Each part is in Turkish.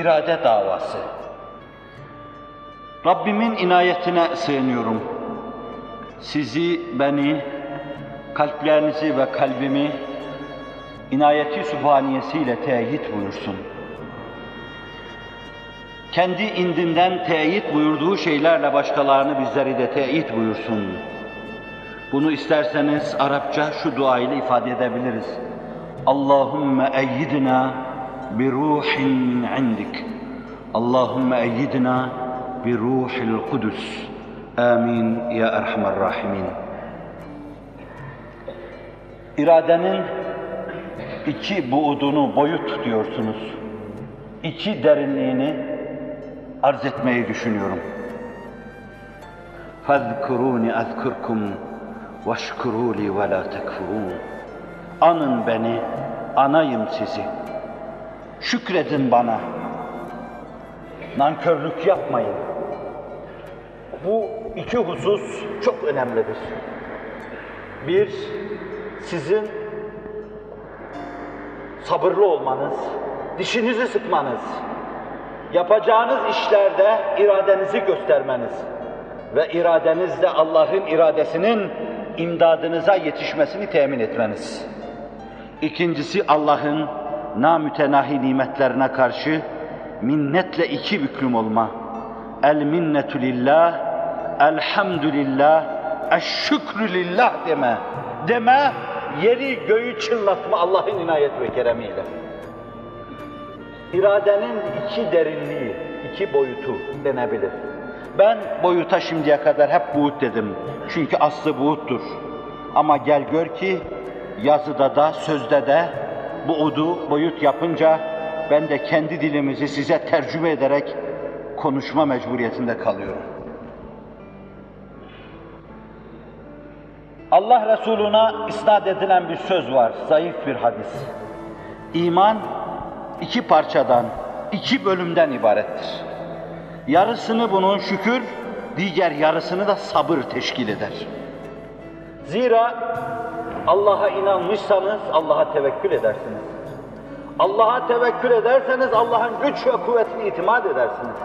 irade davası. Rabbimin inayetine sığınıyorum. Sizi, beni, kalplerinizi ve kalbimi inayeti sübhaniyesiyle teyit buyursun. Kendi indinden teyit buyurduğu şeylerle başkalarını bizleri de teyit buyursun. Bunu isterseniz Arapça şu dua ile ifade edebiliriz. Allahümme eyyidna bi ruhin min indik. Allahümme eyyidna bi ruhil kudüs. Amin ya erhamer rahimin. İradenin iki buğdunu boyut diyorsunuz. İki derinliğini arz etmeyi düşünüyorum. فَذْكُرُونِ اَذْكُرْكُمْ وَاشْكُرُوا لِي وَلَا تَكْفُرُونَ Anın beni, anayım sizi. Şükredin bana. Nankörlük yapmayın. Bu iki husus çok önemlidir. Bir, sizin sabırlı olmanız, dişinizi sıkmanız, yapacağınız işlerde iradenizi göstermeniz ve iradenizle Allah'ın iradesinin imdadınıza yetişmesini temin etmeniz. İkincisi Allah'ın namütenahi nimetlerine karşı minnetle iki büklüm olma. El minnetu lillah, elhamdülillah, eşşükrü lillah deme. Deme, yeri göğü çınlatma Allah'ın inayet ve keremiyle. İradenin iki derinliği, iki boyutu denebilir. Ben boyuta şimdiye kadar hep buğut dedim. Çünkü aslı buğuttur. Ama gel gör ki yazıda da sözde de bu udu boyut yapınca ben de kendi dilimizi size tercüme ederek konuşma mecburiyetinde kalıyorum. Allah Resuluna isnat edilen bir söz var, zayıf bir hadis. İman iki parçadan, iki bölümden ibarettir. Yarısını bunun şükür, diğer yarısını da sabır teşkil eder. Zira Allah'a inanmışsanız Allah'a tevekkül edersiniz. Allah'a tevekkül ederseniz Allah'ın güç ve kuvvetine itimat edersiniz.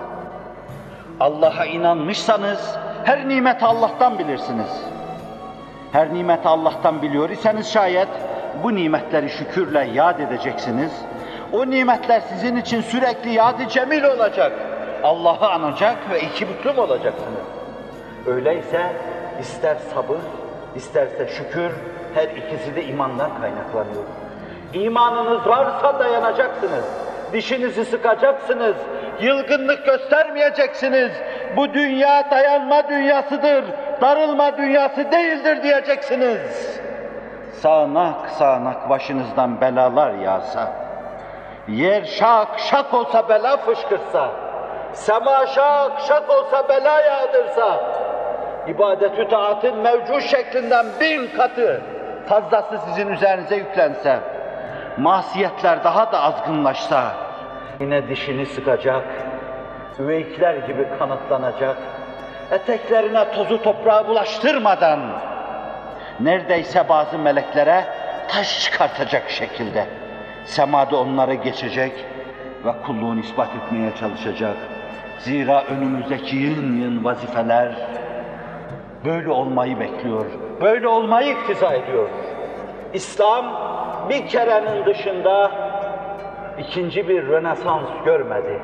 Allah'a inanmışsanız her nimeti Allah'tan bilirsiniz. Her nimeti Allah'tan biliyor iseniz şayet bu nimetleri şükürle yad edeceksiniz. O nimetler sizin için sürekli yad-ı cemil olacak. Allah'ı anacak ve iki büklüm olacaksınız. Öyleyse ister sabır, isterse şükür, her ikisi de imandan kaynaklanıyor. İmanınız varsa dayanacaksınız. Dişinizi sıkacaksınız. Yılgınlık göstermeyeceksiniz. Bu dünya dayanma dünyasıdır. Darılma dünyası değildir diyeceksiniz. Sağanak sağanak başınızdan belalar yağsa, yer şak şak olsa bela fışkırsa, sema şak şak olsa bela yağdırsa, ibadetü taatın mevcut şeklinden bin katı fazlası sizin üzerinize yüklense, masiyetler daha da azgınlaşsa, yine dişini sıkacak, üveykler gibi kanıtlanacak, eteklerine tozu toprağı bulaştırmadan, neredeyse bazı meleklere taş çıkartacak şekilde semada onları geçecek ve kulluğunu ispat etmeye çalışacak. Zira önümüzdeki yığın yığın vazifeler böyle olmayı bekliyor, böyle olmayı iktiza ediyor. İslam bir kerenin dışında ikinci bir rönesans görmedi.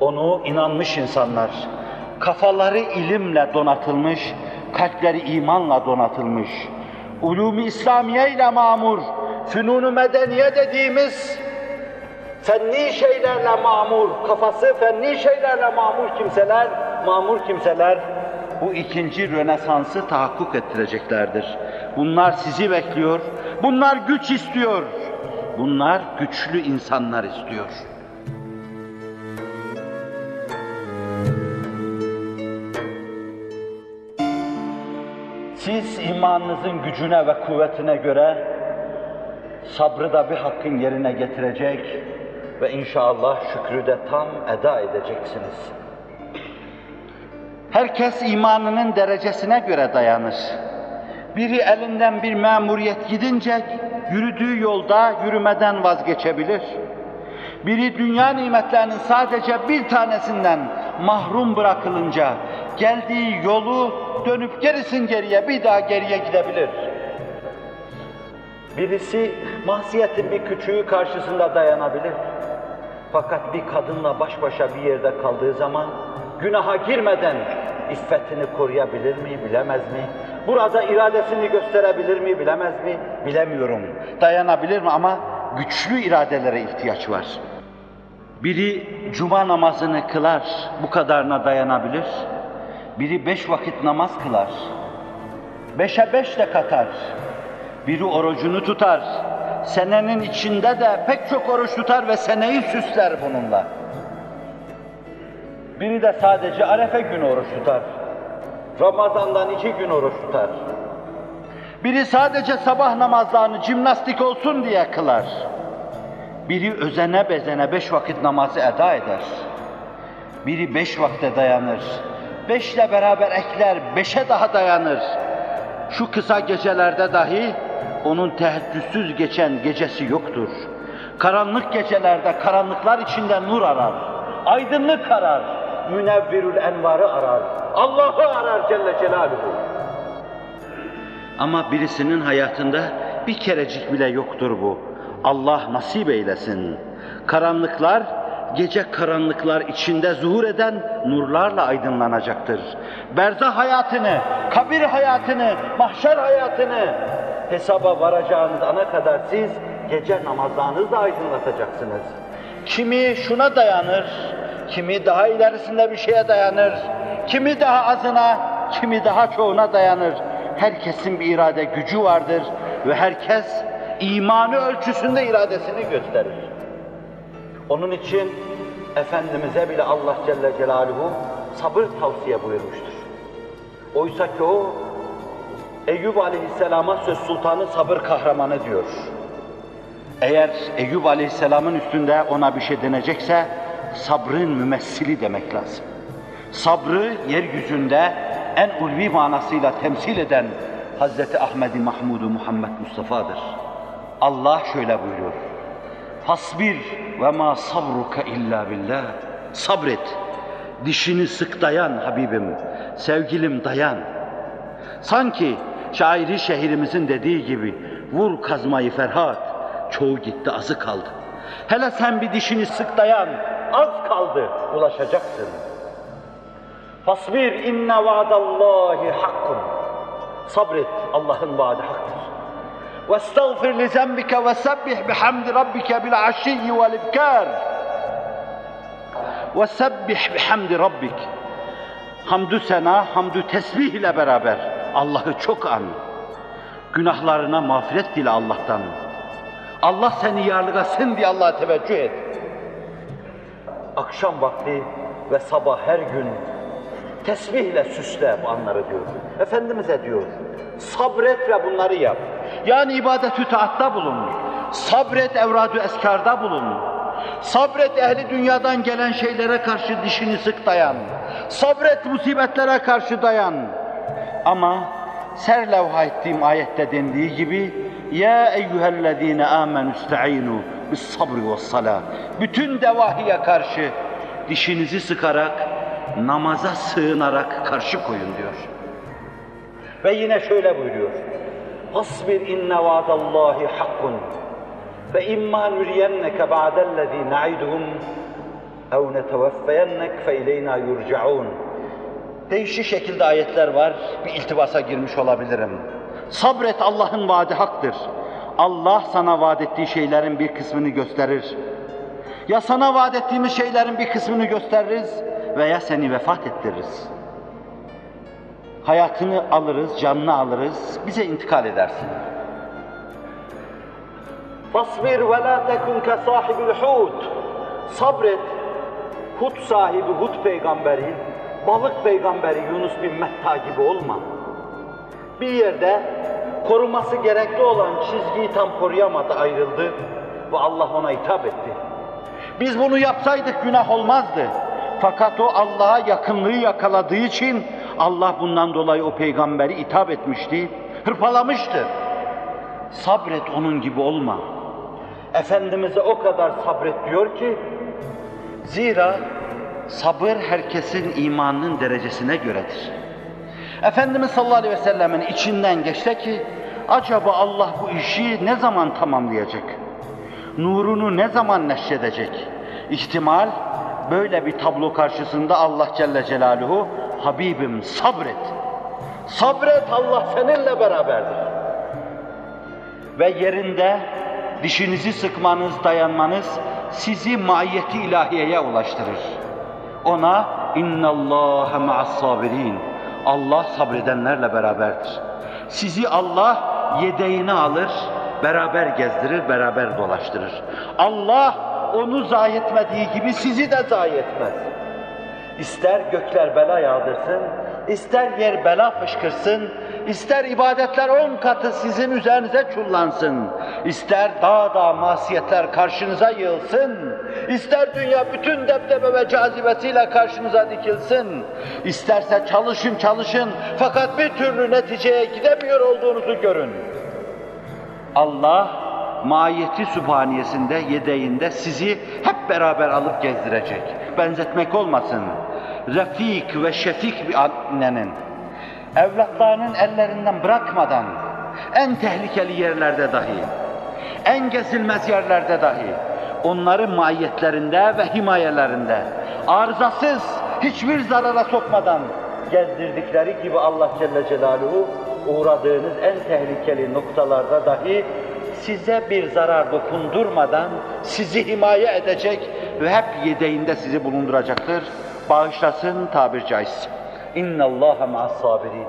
Onu inanmış insanlar, kafaları ilimle donatılmış, kalpleri imanla donatılmış, ulûm-i İslamiye ile mamur, fünun-u medeniye dediğimiz fenni şeylerle mamur, kafası fenni şeylerle mamur kimseler, mamur kimseler bu ikinci Rönesans'ı tahakkuk ettireceklerdir. Bunlar sizi bekliyor, bunlar güç istiyor, bunlar güçlü insanlar istiyor. Siz imanınızın gücüne ve kuvvetine göre sabrı da bir hakkın yerine getirecek ve inşallah şükrü de tam eda edeceksiniz. Herkes imanının derecesine göre dayanır. Biri elinden bir memuriyet gidince yürüdüğü yolda yürümeden vazgeçebilir. Biri dünya nimetlerinin sadece bir tanesinden mahrum bırakılınca geldiği yolu dönüp gerisin geriye bir daha geriye gidebilir. Birisi mahsiyetin bir küçüğü karşısında dayanabilir. Fakat bir kadınla baş başa bir yerde kaldığı zaman günaha girmeden iffetini koruyabilir mi, bilemez mi? Burada iradesini gösterebilir mi, bilemez mi? Bilemiyorum. Dayanabilir mi ama güçlü iradelere ihtiyaç var. Biri cuma namazını kılar, bu kadarına dayanabilir. Biri beş vakit namaz kılar. Beşe beş de katar. Biri orucunu tutar. Senenin içinde de pek çok oruç tutar ve seneyi süsler bununla. Biri de sadece arefe günü oruç tutar. Ramazan'dan iki gün oruç tutar. Biri sadece sabah namazlarını jimnastik olsun diye kılar. Biri özene bezene beş vakit namazı eda eder. Biri beş vakte dayanır. Beşle beraber ekler, beşe daha dayanır. Şu kısa gecelerde dahi onun teheccüdsüz geçen gecesi yoktur. Karanlık gecelerde karanlıklar içinde nur arar. Aydınlık arar. Münevvirül envarı arar. Allah'ı arar Celle Celaluhu. Ama birisinin hayatında bir kerecik bile yoktur bu. Allah nasip eylesin. Karanlıklar, gece karanlıklar içinde zuhur eden nurlarla aydınlanacaktır. Berzah hayatını, kabir hayatını, mahşer hayatını hesaba varacağınız ana kadar siz gece namazlarınızla aydınlatacaksınız. Kimi şuna dayanır, kimi daha ilerisinde bir şeye dayanır, kimi daha azına, kimi daha çoğuna dayanır. Herkesin bir irade gücü vardır ve herkes imanı ölçüsünde iradesini gösterir. Onun için Efendimiz'e bile Allah Celle Celaluhu sabır tavsiye buyurmuştur. Oysa ki o Eyüp Aleyhisselam'a söz sultanı sabır kahramanı diyor. Eğer Eyüp Aleyhisselam'ın üstünde ona bir şey denecekse sabrın mümessili demek lazım. Sabrı yeryüzünde en ulvi manasıyla temsil eden Hazreti Ahmed-i Mahmud-u Muhammed Mustafa'dır. Allah şöyle buyuruyor. Fasbir ve ma sabruka illa billah. Sabret. Dişini sık dayan Habibim. Sevgilim dayan. Sanki şairi şehrimizin dediği gibi vur kazmayı Ferhat. Çoğu gitti azı kaldı. Hele sen bir dişini sık dayan, az kaldı, ulaşacaksın. Fasbir inne vaadallahi hakkun. Sabret, Allah'ın vaadi haktır. Vestağfir li zembike ve sebbih bihamdi rabbike bil aşiyyi vel ibkar. Ve sebbih bihamdi rabbik. Hamdü sena, hamdü tesbih ile beraber Allah'ı çok an. Günahlarına mağfiret dile Allah'tan. Allah seni yarlıgasın diye Allah'a teveccüh et. Akşam vakti ve sabah her gün tesbihle süsle bu anları diyor. Efendimiz'e diyor, sabret ve bunları yap. Yani ibadetü taatta bulun. Sabret evradu eskarda bulun. Sabret ehli dünyadan gelen şeylere karşı dişini sık dayan. Sabret musibetlere karşı dayan. Ama serlevha ettiğim ayette dendiği gibi Ya eyyühellezine amenü iste'inu bis sabri ve salah. Bütün devahiye karşı dişinizi sıkarak, namaza sığınarak karşı koyun diyor. Ve yine şöyle buyuruyor. Hasbir inne vaadallahi hakkun. Fe imma nuriyenneke ba'dellezî na'iduhum ev neteveffeyennek fe ileyna yurca'un. Değişik şekilde ayetler var. Bir iltibasa girmiş olabilirim. Sabret Allah'ın vaadi haktır. Allah sana vaat ettiği şeylerin bir kısmını gösterir. Ya sana vaat ettiğimiz şeylerin bir kısmını gösteririz veya seni vefat ettiririz. Hayatını alırız, canını alırız, bize intikal edersin. Fasbir ve la tekun ke sahibil hut. Sabret. Hut sahibi, Hut peygamberi, balık peygamberi Yunus bin Metta gibi olma. Bir yerde koruması gerekli olan çizgiyi tam koruyamadı, ayrıldı ve Allah ona hitap etti. Biz bunu yapsaydık günah olmazdı. Fakat o Allah'a yakınlığı yakaladığı için Allah bundan dolayı o peygamberi hitap etmişti, hırpalamıştı. Sabret onun gibi olma. Efendimiz'e o kadar sabret diyor ki, zira sabır herkesin imanının derecesine göredir. Efendimiz sallallahu aleyhi ve sellemin içinden geçti ki, acaba Allah bu işi ne zaman tamamlayacak? Nurunu ne zaman neşredecek? İhtimal böyle bir tablo karşısında Allah Celle Celaluhu, Habibim sabret. Sabret Allah seninle beraberdir. Ve yerinde dişinizi sıkmanız, dayanmanız sizi maiyeti ilahiyeye ulaştırır. Ona innallâhe ma'as sabirin. Allah sabredenlerle beraberdir. Sizi Allah yedeğine alır, beraber gezdirir, beraber dolaştırır. Allah onu zayi etmediği gibi sizi de zayi etmez. İster gökler bela yağdırsın, ister yer bela fışkırsın, ister ibadetler on katı sizin üzerinize çullansın, ister dağ dağ masiyetler karşınıza yığılsın, ister dünya bütün debdebe ve cazibesiyle karşınıza dikilsin, isterse çalışın çalışın fakat bir türlü neticeye gidemiyor olduğunuzu görün. Allah mahiyeti sübhaniyesinde, yedeğinde sizi hep beraber alıp gezdirecek. Benzetmek olmasın. Refik ve şefik bir annenin evlatlarının ellerinden bırakmadan en tehlikeli yerlerde dahi, en gezilmez yerlerde dahi onların mahiyetlerinde ve himayelerinde arızasız hiçbir zarara sokmadan gezdirdikleri gibi Allah Celle Celaluhu uğradığınız en tehlikeli noktalarda dahi size bir zarar dokundurmadan sizi himaye edecek ve hep yedeğinde sizi bulunduracaktır. Bağışlasın tabir caizse. İnna Allaha ma'as sabirin.